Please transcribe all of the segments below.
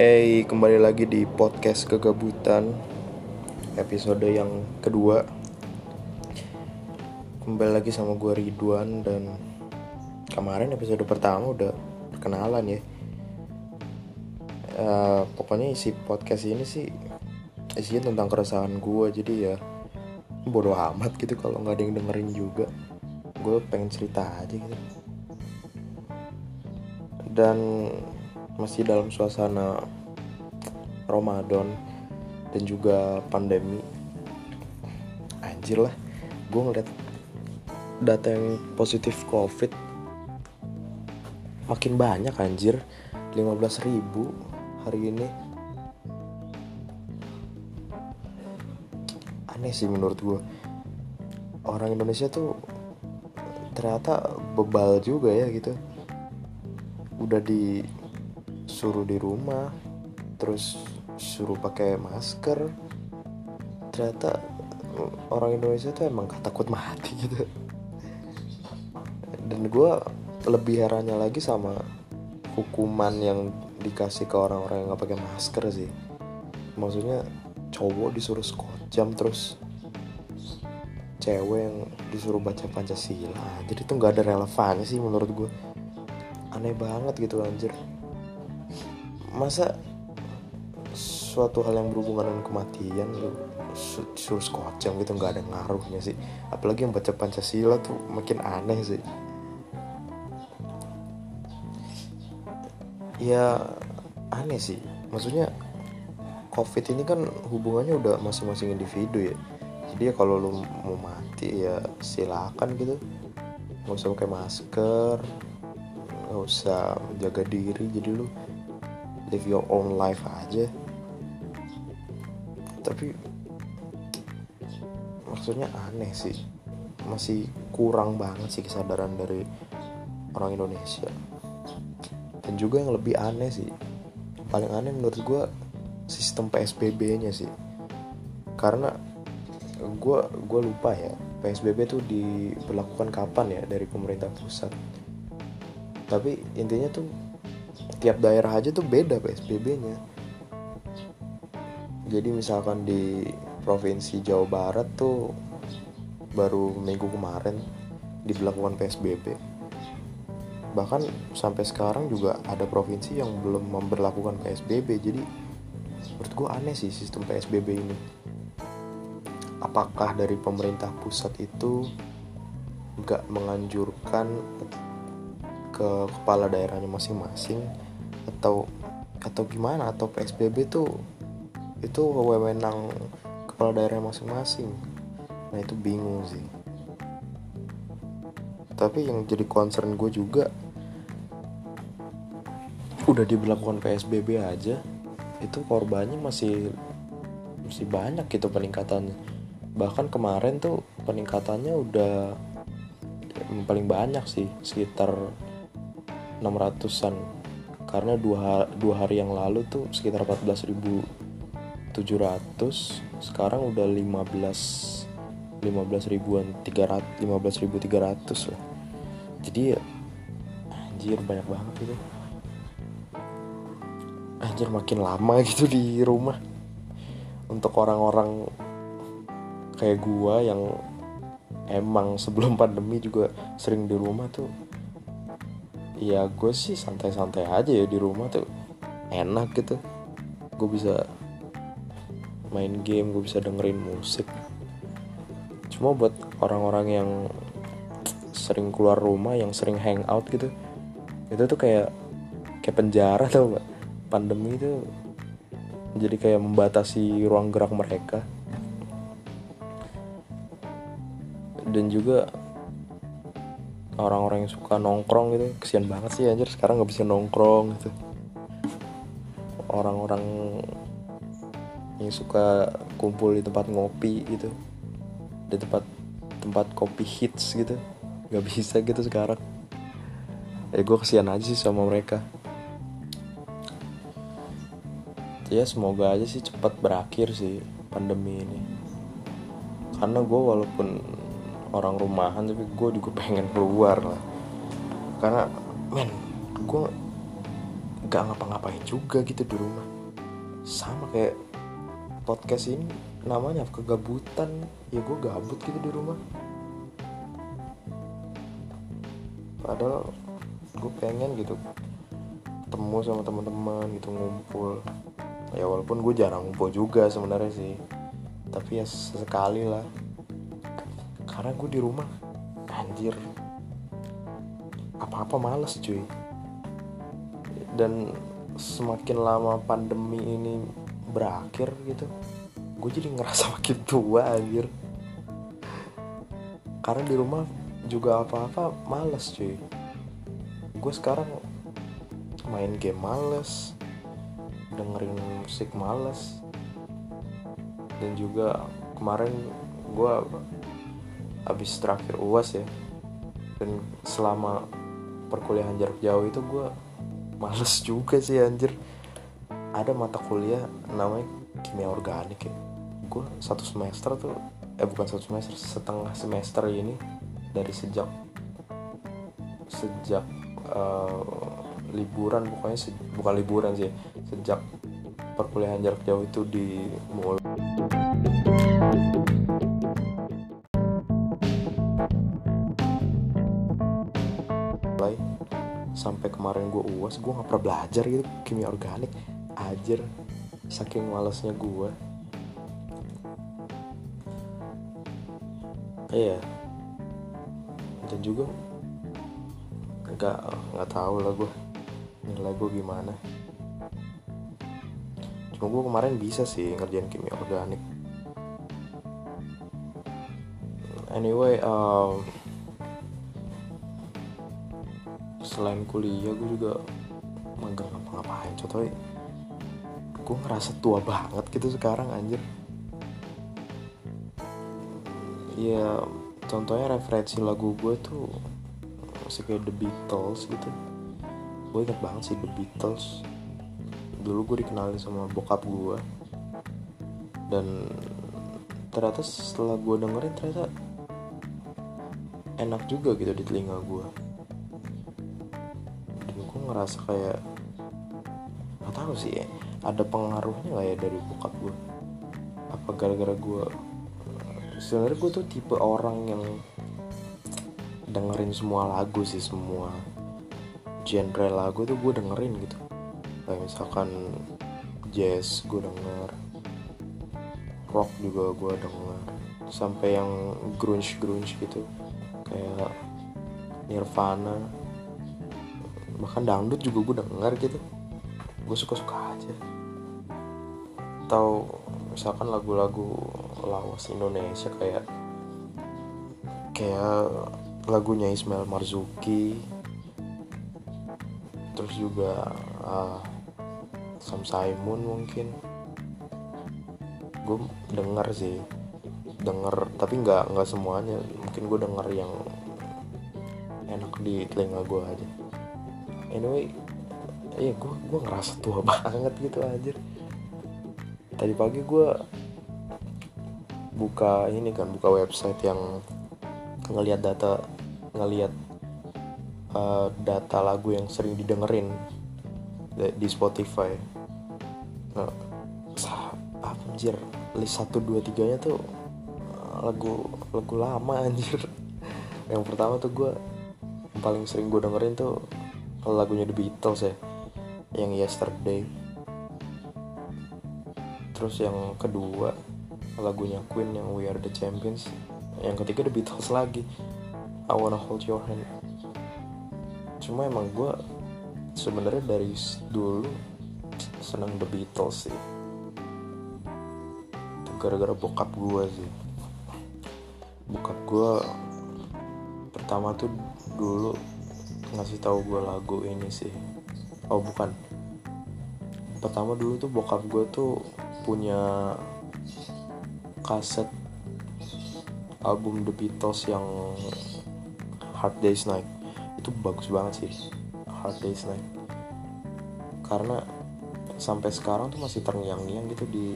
Eh, kembali lagi di podcast kegabutan Episode yang kedua. Kembali lagi sama gue Ridwan dan Kemarin episode pertama udah perkenalan ya. Uh, Pokoknya isi podcast ini sih Isinya tentang keresahan gue Jadi ya bodoh amat gitu kalau nggak ada yang dengerin juga. Gue pengen cerita aja gitu. Dan masih dalam suasana Ramadan dan juga pandemi. Anjir lah gue ngeliat data yang positif covid makin banyak anjir. 15 ribu hari ini. Aneh sih menurut gue orang Indonesia tuh ternyata bebal juga ya gitu. Udah di suruh di rumah terus suruh pakai masker. Ternyata orang Indonesia tuh emang takut mati gitu. Dan gue lebih herannya lagi sama hukuman yang dikasih ke orang-orang yang nggak pakai masker sih. Maksudnya cowok disuruh skot jam terus cewek yang disuruh baca pancasila. Jadi tuh nggak ada relevannya sih menurut gue aneh banget gitu anjir masa suatu hal yang berhubungan dengan kematian lu suruh skocang gitu nggak ada ngaruhnya sih. Apalagi yang baca pancasila tuh makin aneh sih. Ya aneh sih. Maksudnya covid ini kan hubungannya udah masing-masing individu ya. Jadi ya kalau lu mau mati ya silakan gitu. Nggak usah pakai masker nggak usah jaga diri. Jadi lu live your own life aja. Tapi maksudnya aneh sih. Masih kurang banget sih kesadaran dari orang Indonesia. Dan juga yang lebih aneh sih paling aneh menurut gue sistem PSBB nya sih. Karena gue gue lupa ya PSBB tuh diberlakukan kapan ya dari pemerintah pusat. Tapi intinya tuh tiap daerah aja tuh beda PSBB-nya. Jadi misalkan di provinsi Jawa Barat tuh baru minggu kemarin diberlakukan PSBB. Bahkan sampai sekarang juga ada provinsi yang belum memperlakukan PSBB. Jadi menurut gue aneh sih sistem PSBB ini. Apakah dari pemerintah pusat itu nggak menganjurkan ke kepala daerahnya masing-masing atau atau gimana atau PSBB tuh itu wewenang kepala daerah masing-masing. Nah itu bingung sih. Tapi yang jadi concern gue juga udah diberlakukan PSBB aja itu korbannya masih masih banyak gitu peningkatannya. Bahkan kemarin tuh peningkatannya udah paling banyak sih sekitar 600-an karena dua, dua hari yang lalu tuh sekitar 14.700 sekarang udah 15 15 ribuan 300 15 ribu 300 lah. Jadi anjir banyak banget gitu. Anjir makin lama gitu di rumah. Untuk orang-orang kayak gua yang emang sebelum pandemi juga sering di rumah tuh ya gue sih santai-santai aja ya di rumah tuh. Enak gitu. Gue bisa main game gue bisa dengerin musik. Cuma buat orang-orang yang sering keluar rumah yang sering hangout gitu itu tuh kayak kayak penjara tau gak pandemi itu jadi kayak membatasi ruang gerak mereka. Dan juga orang-orang yang suka nongkrong gitu. Kesian banget sih anjir. Sekarang nggak bisa nongkrong gitu. Orang-orang yang suka kumpul di tempat ngopi gitu. Di tempat tempat kopi hits gitu. Nggak bisa gitu sekarang. Ya gue kesian aja sih sama mereka. Ya semoga aja sih cepat berakhir sih pandemi ini. Karena gue walaupun orang rumahan tapi gue juga pengen keluar lah. Karena men gue gak ngapa-ngapain juga gitu di rumah. Sama kayak podcast ini namanya kegabutan. Ya gue gabut gitu di rumah. Padahal gue pengen gitu ketemu sama teman-teman gitu ngumpul. Ya walaupun gue jarang ngumpul juga sebenarnya sih. Tapi ya sesekali lah karena gue di rumah anjir. Apa-apa males cuy. Dan semakin lama pandemi ini berakhir gitu gue jadi ngerasa makin tua anjir. Karena di rumah juga apa-apa males cuy. Gue sekarang main game males dengerin musik males. Dan juga kemarin gue habis terakhir uas ya. Dan selama perkuliahan jarak jauh itu gue males juga sih anjir. Ada mata kuliah namanya kimia organik ya. Gue satu semester tuh eh bukan satu semester setengah semester ini dari sejak sejak uh, liburan pokoknya se bukan liburan sih sejak perkuliahan jarak jauh itu dimulai sampai kemarin gue uas gue nggak pernah belajar gitu kimia organik. Ajar saking malesnya gue iya. Dan juga nggak nggak tahu lah gue nilai gue gimana. Cuma gue kemarin bisa sih ngerjain kimia organik. Anyway um, selain kuliah gue juga magang ngapa-ngapain. Contohnya gue ngerasa tua banget gitu sekarang anjir. Ya contohnya referensi lagu gue tuh masih kayak The Beatles gitu. Gue inget banget sih The Beatles. Dulu gue dikenalin sama bokap gue dan ternyata setelah gue dengerin ternyata enak juga gitu di telinga gue ngerasa kayak nggak tahu sih ya ada pengaruhnya gak ya dari bokap gue apa gara-gara gue sebenarnya gue tuh tipe orang yang dengerin semua lagu sih semua genre lagu tuh gue dengerin gitu. Kayak misalkan jazz gue denger rock juga gue denger sampai yang grunge grunge gitu kayak Nirvana bahkan dangdut juga gue denger gitu. Gue suka suka aja. Atau misalkan lagu-lagu lawas Indonesia kayak kayak lagunya Ismail Marzuki. Terus juga uh, Sam Simon mungkin. Gue denger sih. Denger tapi nggak nggak semuanya. Mungkin gue denger yang enak di telinga gue aja anyway iya gue gue ngerasa tua banget gitu aja tadi pagi gue buka ini kan buka website yang ngelihat data ngelihat uh, data lagu yang sering didengerin di Spotify. Nah, anjir list satu dua tiganya tuh lagu lagu lama anjir. Yang pertama tuh gue paling sering gue dengerin tuh lagunya The Beatles ya yang Yesterday. Terus yang kedua lagunya Queen yang We Are The Champions. Yang ketiga The Beatles lagi. I Wanna Hold Your Hand. Cuma emang gue sebenarnya dari dulu seneng The Beatles sih. Itu gara-gara bokap gue sih. Bokap gue pertama tuh dulu ngasih tahu gue lagu ini sih. Oh bukan. Pertama dulu tuh bokap gue tuh punya kaset album The Beatles yang Hard Day's Night. Itu bagus banget sih Hard Day's Night. Karena sampai sekarang tuh masih terngiang-ngiang gitu di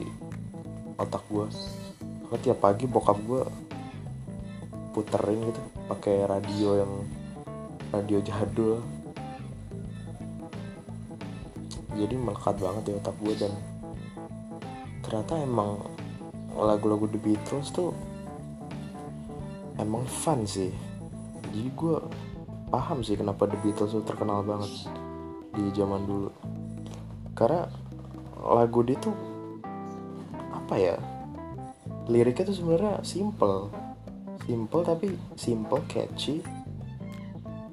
otak gue karena tiap pagi bokap gue puterin gitu pakai radio yang radio jadul. Jadi melekat banget di otak gue dan ternyata emang lagu-lagu The Beatles tuh emang fun sih. Jadi gue paham sih kenapa The Beatles tuh terkenal banget di zaman dulu. Karena lagu dia tuh apa ya? Liriknya tuh sebenarnya simple. Simple tapi simple catchy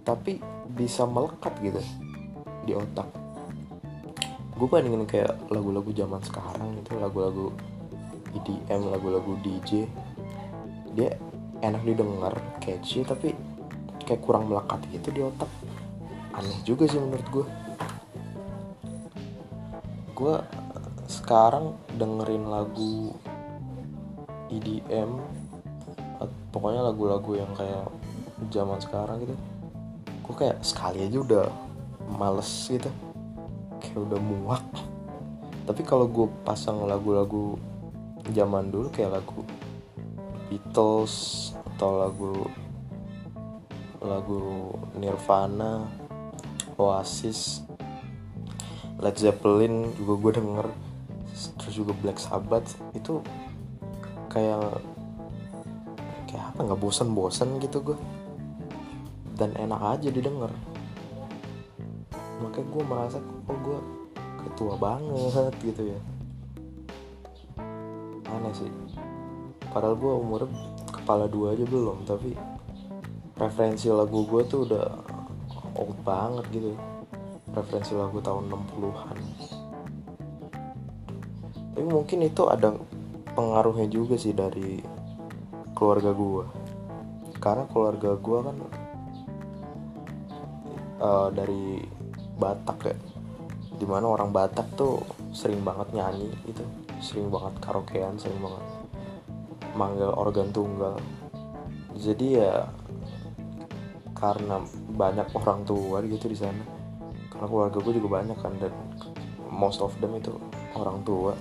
tapi bisa melekat gitu di otak. Gue bandingin kayak lagu-lagu zaman sekarang itu lagu-lagu EDM lagu-lagu DJ dia enak didengar catchy tapi kayak kurang melekat gitu di otak. Aneh juga sih menurut gue gue sekarang dengerin lagu EDM pokoknya lagu-lagu yang kayak zaman sekarang gitu gue kayak sekali aja udah males gitu. Kayak udah muak. Tapi kalau gue pasang lagu-lagu zaman dulu kayak lagu Beatles atau lagu lagu Nirvana Oasis Led Zeppelin juga gue denger terus juga Black Sabbath itu kayak kayak apa nggak bosan-bosan gitu gue dan enak aja didengar. Makanya gue merasa kok gue ketua banget gitu ya. Aneh sih. Padahal gue umurnya kepala dua aja belum tapi referensi lagu gue tuh udah old banget gitu referensi lagu tahun 60-an tapi mungkin itu ada pengaruhnya juga sih dari keluarga gue karena keluarga gue kan uh, dari Batak ya. Di mana orang Batak tuh sering banget nyanyi gitu. Sering banget karaokean sering banget manggil organ tunggal. Jadi ya karena banyak orang tua gitu di sana karena keluarga gue juga banyak kan dan most of them itu orang tua.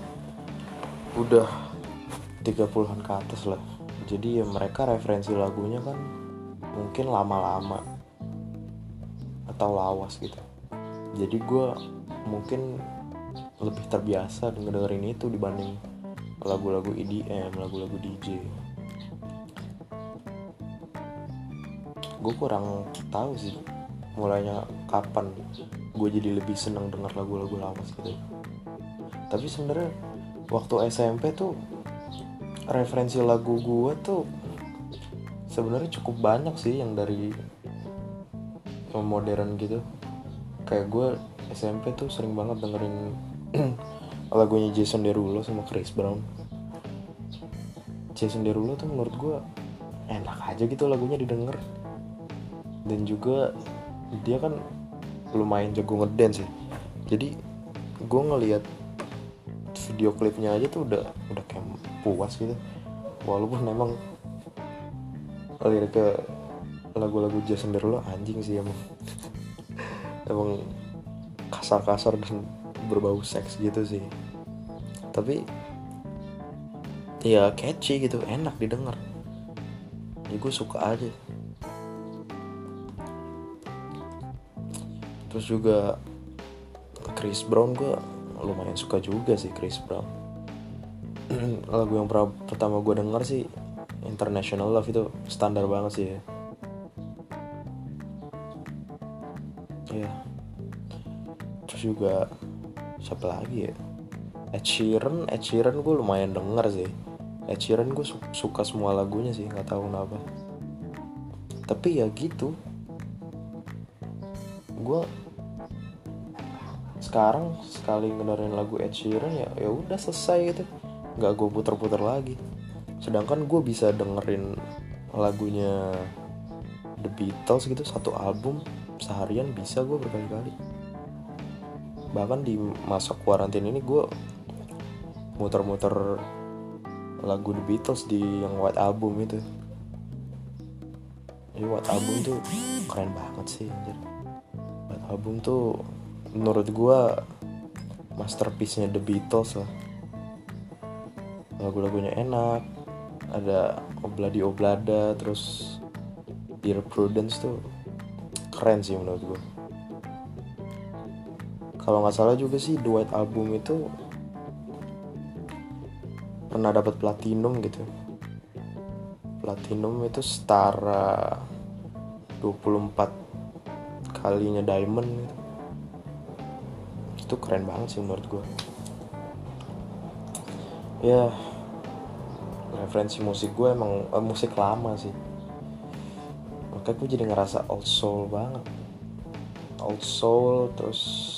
Udah 30-an ke atas lah. Jadi ya mereka referensi lagunya kan mungkin lama-lama atau lawas gitu. Jadi gue mungkin lebih terbiasa dengerin itu dibanding lagu-lagu EDM lagu-lagu DJ gue kurang tahu sih mulainya kapan gue jadi lebih seneng denger lagu-lagu lawas gitu. Tapi sebenarnya waktu SMP tuh referensi lagu gue tuh sebenarnya cukup banyak sih yang dari modern gitu. Kayak gue SMP tuh sering banget dengerin lagunya Jason Derulo sama Chris Brown. Jason Derulo tuh menurut gue enak aja gitu lagunya didengar dan juga dia kan lumayan jago ngedance ya jadi gue ngeliat video klipnya aja tuh udah udah kayak puas gitu. Walaupun memang lirik ke lagu-lagu Jason Derulo anjing sih emang. Emang kasar-kasar dan berbau seks gitu sih. Tapi ya catchy gitu enak didengar. Ya gue suka aja. Terus juga Chris Brown gue lumayan suka juga sih Chris Brown. Lagu yang pertama gue denger sih International Love itu standar banget sih ya juga siapa lagi ya? Ed Sheeran Ed Sheeran gue lumayan denger sih. Ed Sheeran gue su suka semua lagunya sih nggak tahu kenapa. Tapi ya gitu. Gue sekarang sekali ngedengerin lagu Ed Sheeran ya ya udah selesai gitu. Nggak gue puter-puter lagi. Sedangkan gue bisa dengerin lagunya The Beatles gitu satu album seharian bisa gue berkali-kali bahkan di masa kuarantin ini gue muter-muter lagu The Beatles di yang White Album itu. Jadi White Album tuh keren banget sih anjir. White Album tuh menurut gue masterpiece-nya The Beatles lah. Lagu-lagunya enak ada Obladi Oblada terus Dear Prudence tuh keren sih menurut gue kalau nggak salah juga sih duet album itu pernah dapat platinum gitu. Platinum itu setara 24 kalinya diamond gitu. Itu keren banget sih menurut gue ya referensi musik gue emang eh, musik lama sih. Makanya gue jadi ngerasa old soul banget. Old soul terus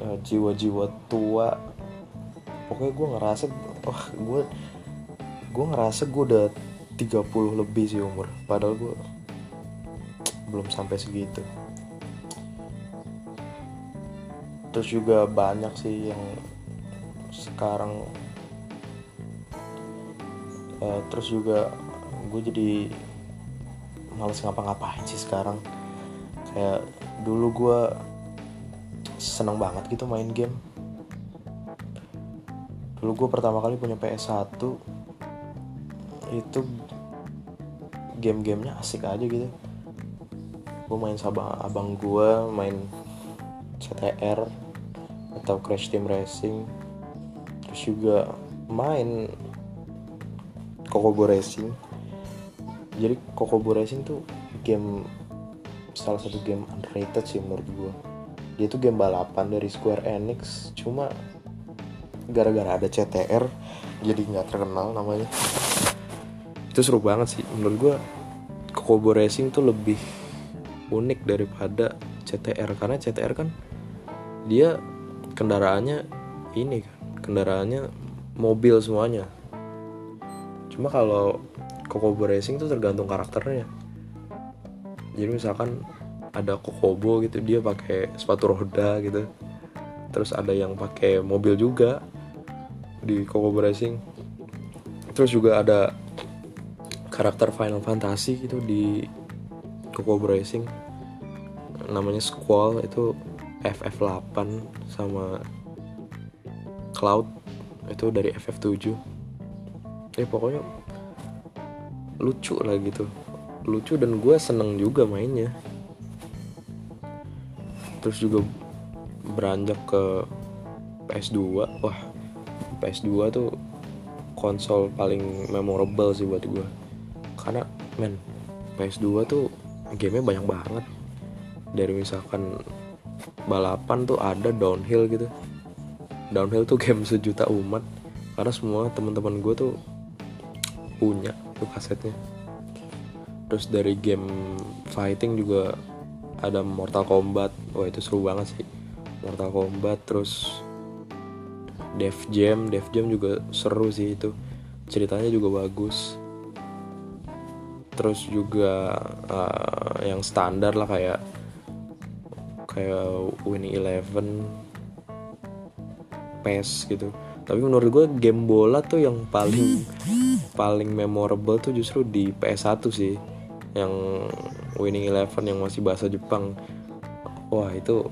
eh, jiwa-jiwa tua. Pokoknya gue ngerasa wah gue gue ngerasa gue udah 30 lebih sih umur. Padahal gue belum sampai segitu. Terus juga banyak sih yang sekarang uh, terus juga gue jadi males ngapa-ngapain sih sekarang. Kayak dulu gue seneng banget gitu main game. Dulu gue pertama kali punya PS1 itu game-gamenya asik aja gitu. Gue main sama abang gue main CTR atau Crash Team Racing. Terus juga main Kokobo Racing. Jadi Kokobo Racing tuh game salah satu game underrated sih menurut gue dia tuh game balapan dari Square Enix. Cuma gara-gara ada CTR jadi nggak terkenal namanya. Itu seru banget sih. Menurut gue Kokobo Racing tuh lebih unik daripada CTR karena CTR kan dia kendaraannya ini kan kendaraannya mobil semuanya. Cuma kalau Kokobo Racing tuh tergantung karakternya. Jadi misalkan ada Kokobo gitu dia pakai sepatu roda gitu. Terus ada yang pakai mobil juga di Kokobo Racing. Terus juga ada karakter Final Fantasy gitu di Kokobo Racing. Namanya Squall itu FF8 sama Cloud itu dari FF7 ya pokoknya lucu lah gitu. Lucu dan gue seneng juga mainnya terus juga beranjak ke PS2 wah PS2 tuh konsol paling memorable sih buat gue karena men PS2 tuh gamenya banyak banget. Dari misalkan balapan tuh ada downhill gitu. Downhill tuh game sejuta umat. Karena semua teman-teman gue tuh punya tuh kasetnya. Terus dari game fighting juga ada Mortal Kombat. Wah itu seru banget sih. Mortal Kombat terus Dev Jam. Dev Jam juga seru sih itu. Ceritanya juga bagus. Terus juga uh, yang standar lah kayak kayak Winning Eleven PES gitu. Tapi menurut gue game bola tuh yang paling paling memorable tuh justru di PS1 sih yang Winning Eleven yang masih bahasa Jepang. Wah itu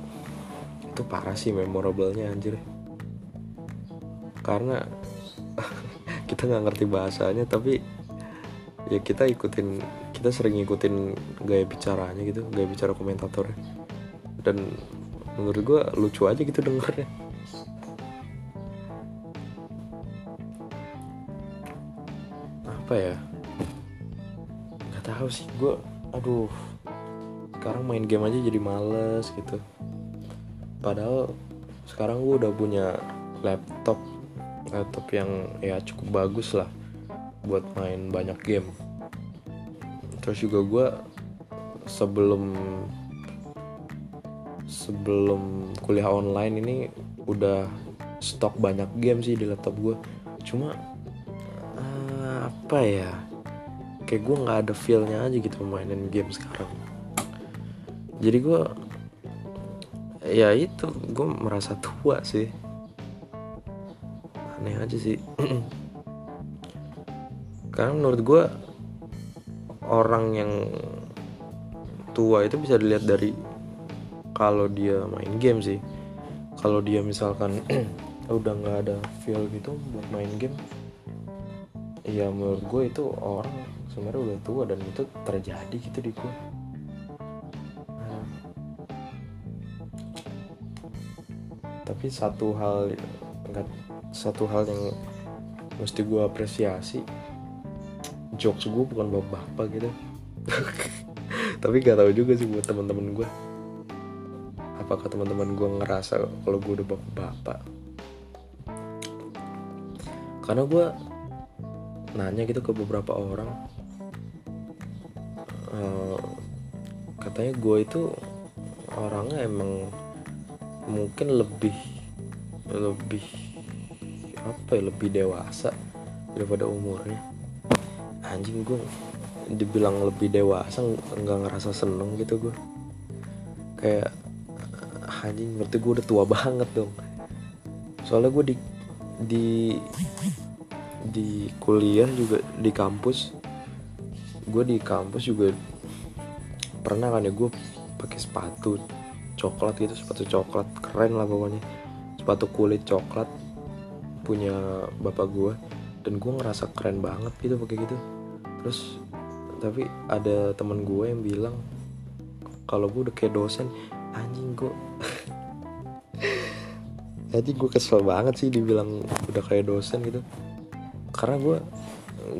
itu parah sih memorablenya anjir. Karena kita nggak ngerti bahasanya tapi ya kita ikutin kita sering ngikutin gaya bicaranya gitu gaya bicara komentatornya. Dan menurut gue lucu aja gitu dengernya. Apa ya tahu sih? Gue aduh sekarang main game aja jadi males gitu. Padahal sekarang gue udah punya laptop laptop yang ya cukup bagus lah buat main banyak game. Terus juga gue sebelum sebelum kuliah online ini udah stok banyak game sih di laptop gue cuma uh, apa ya kayak gue nggak ada feelnya aja gitu mainin game sekarang. Jadi gue ya itu gue merasa tua sih. Aneh aja sih. Karena menurut gue orang yang tua itu bisa dilihat dari kalau dia main game sih. Kalau dia misalkan udah nggak ada feel gitu buat main game ya menurut gue itu orang sebenarnya udah tua dan itu terjadi gitu di gue tapi satu hal enggak satu hal yang mesti gue apresiasi jokes gue bukan bapak-bapak gitu. Tapi gak tahu juga sih buat teman-teman gue apakah teman-teman gue ngerasa kalau gue udah bapak-bapak? Karena gue nanya gitu ke beberapa orang uh, katanya gue itu orangnya emang mungkin lebih lebih apa ya lebih dewasa daripada umurnya. Anjing gue dibilang lebih dewasa nggak ngerasa seneng gitu gue kayak anjing berarti gue udah tua banget dong. Soalnya gue di di di kuliah juga di kampus gue di kampus juga pernah kan ya gue pakai sepatu coklat gitu sepatu coklat keren lah pokoknya. Sepatu kulit coklat punya bapak gue dan gue ngerasa keren banget gitu pakai gitu. Terus tapi ada teman gue yang bilang kalau gue udah kayak dosen anjing gue jadi gue kesel banget sih dibilang udah kayak dosen gitu. Karena gue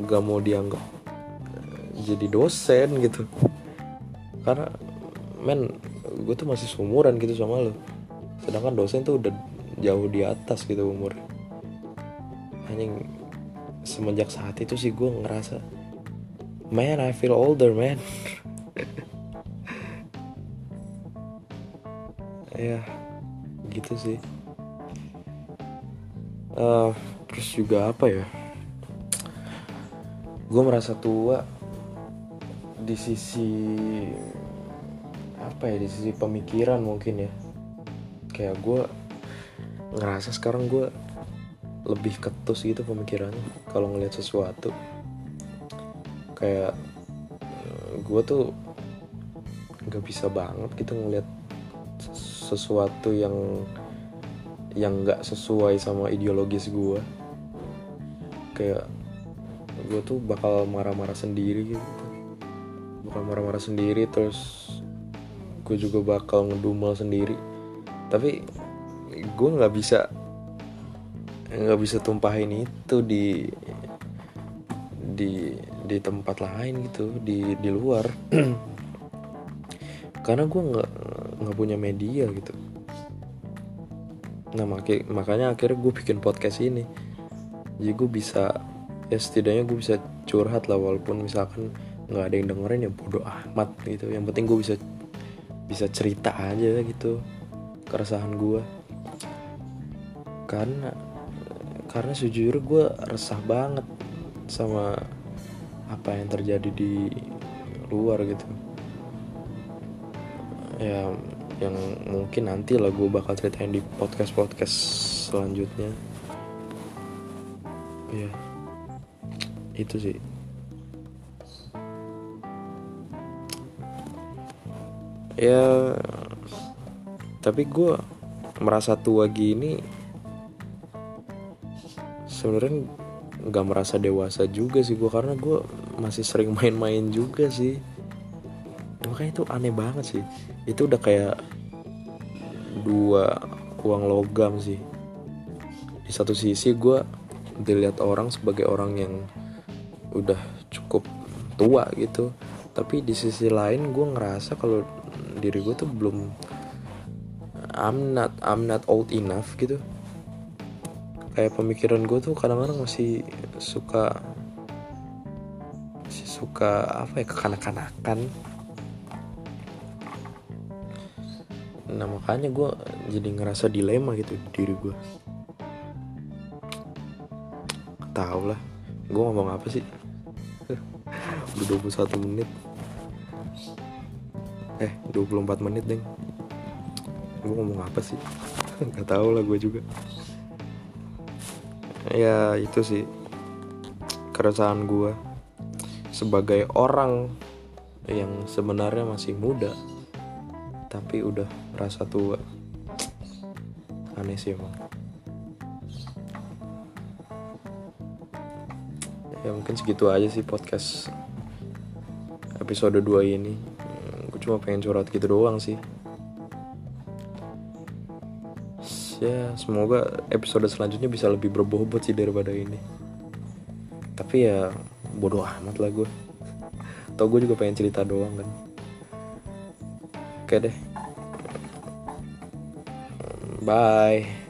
gak mau dianggap jadi dosen gitu. Karena men gue tuh masih seumuran gitu sama lo sedangkan dosen tuh udah jauh di atas gitu umur. Hanya semenjak saat itu sih gue ngerasa man I feel older man. Ya gitu sih. Uh, terus juga apa ya? Gue merasa tua di sisi apa ya di sisi pemikiran mungkin ya. Kayak gue ngerasa sekarang gue lebih ketus gitu pemikirannya kalau ngelihat sesuatu. Kayak gue tuh nggak bisa banget gitu ngelihat sesuatu yang yang nggak sesuai sama ideologis gue kayak gue tuh bakal marah-marah sendiri gitu bakal marah-marah sendiri terus gue juga bakal ngedumel sendiri. Tapi gue nggak bisa nggak bisa tumpahin itu di di di tempat lain gitu di di luar. Karena gue nggak nggak punya media gitu. Nah maki, makanya akhirnya gue bikin podcast ini. Jadi gue bisa ya setidaknya gue bisa curhat lah walaupun misalkan nggak ada yang dengerin ya bodoh amat gitu. Yang penting gue bisa bisa cerita aja gitu keresahan gue karena karena sejujurnya gue resah banget sama apa yang terjadi di luar gitu. Ya yang mungkin nanti lah gue bakal ceritain di podcast podcast selanjutnya. Ya itu sih ya tapi gue merasa tua gini sebenarnya nggak merasa dewasa juga sih gue karena gue masih sering main-main juga sih. Makanya itu aneh banget sih. Itu udah kayak dua uang logam sih. Di satu sisi gue dilihat orang sebagai orang yang udah cukup tua gitu tapi di sisi lain gue ngerasa kalau diri gue tuh belum I'm not I'm not old enough gitu. Kayak pemikiran gue tuh kadang-kadang masih suka masih suka apa ya kekanak-kanakan. Nah makanya gue jadi ngerasa dilema gitu di diri gue tau lah gue ngomong apa sih? Udah 21 menit eh 24 menit deng. Gue ngomong apa sih? Nggak tahu lah gue juga. Ya itu sih keresahan gue sebagai orang yang sebenarnya masih muda tapi udah merasa tua. Aneh sih emang. Ya mungkin segitu aja sih podcast episode 2 ini cuma pengen curhat gitu doang sih. Ya semoga episode selanjutnya bisa lebih berbobot sih daripada ini. Tapi ya bodoh amat lah gue tau gue juga pengen cerita doang kan. Oke deh. Bye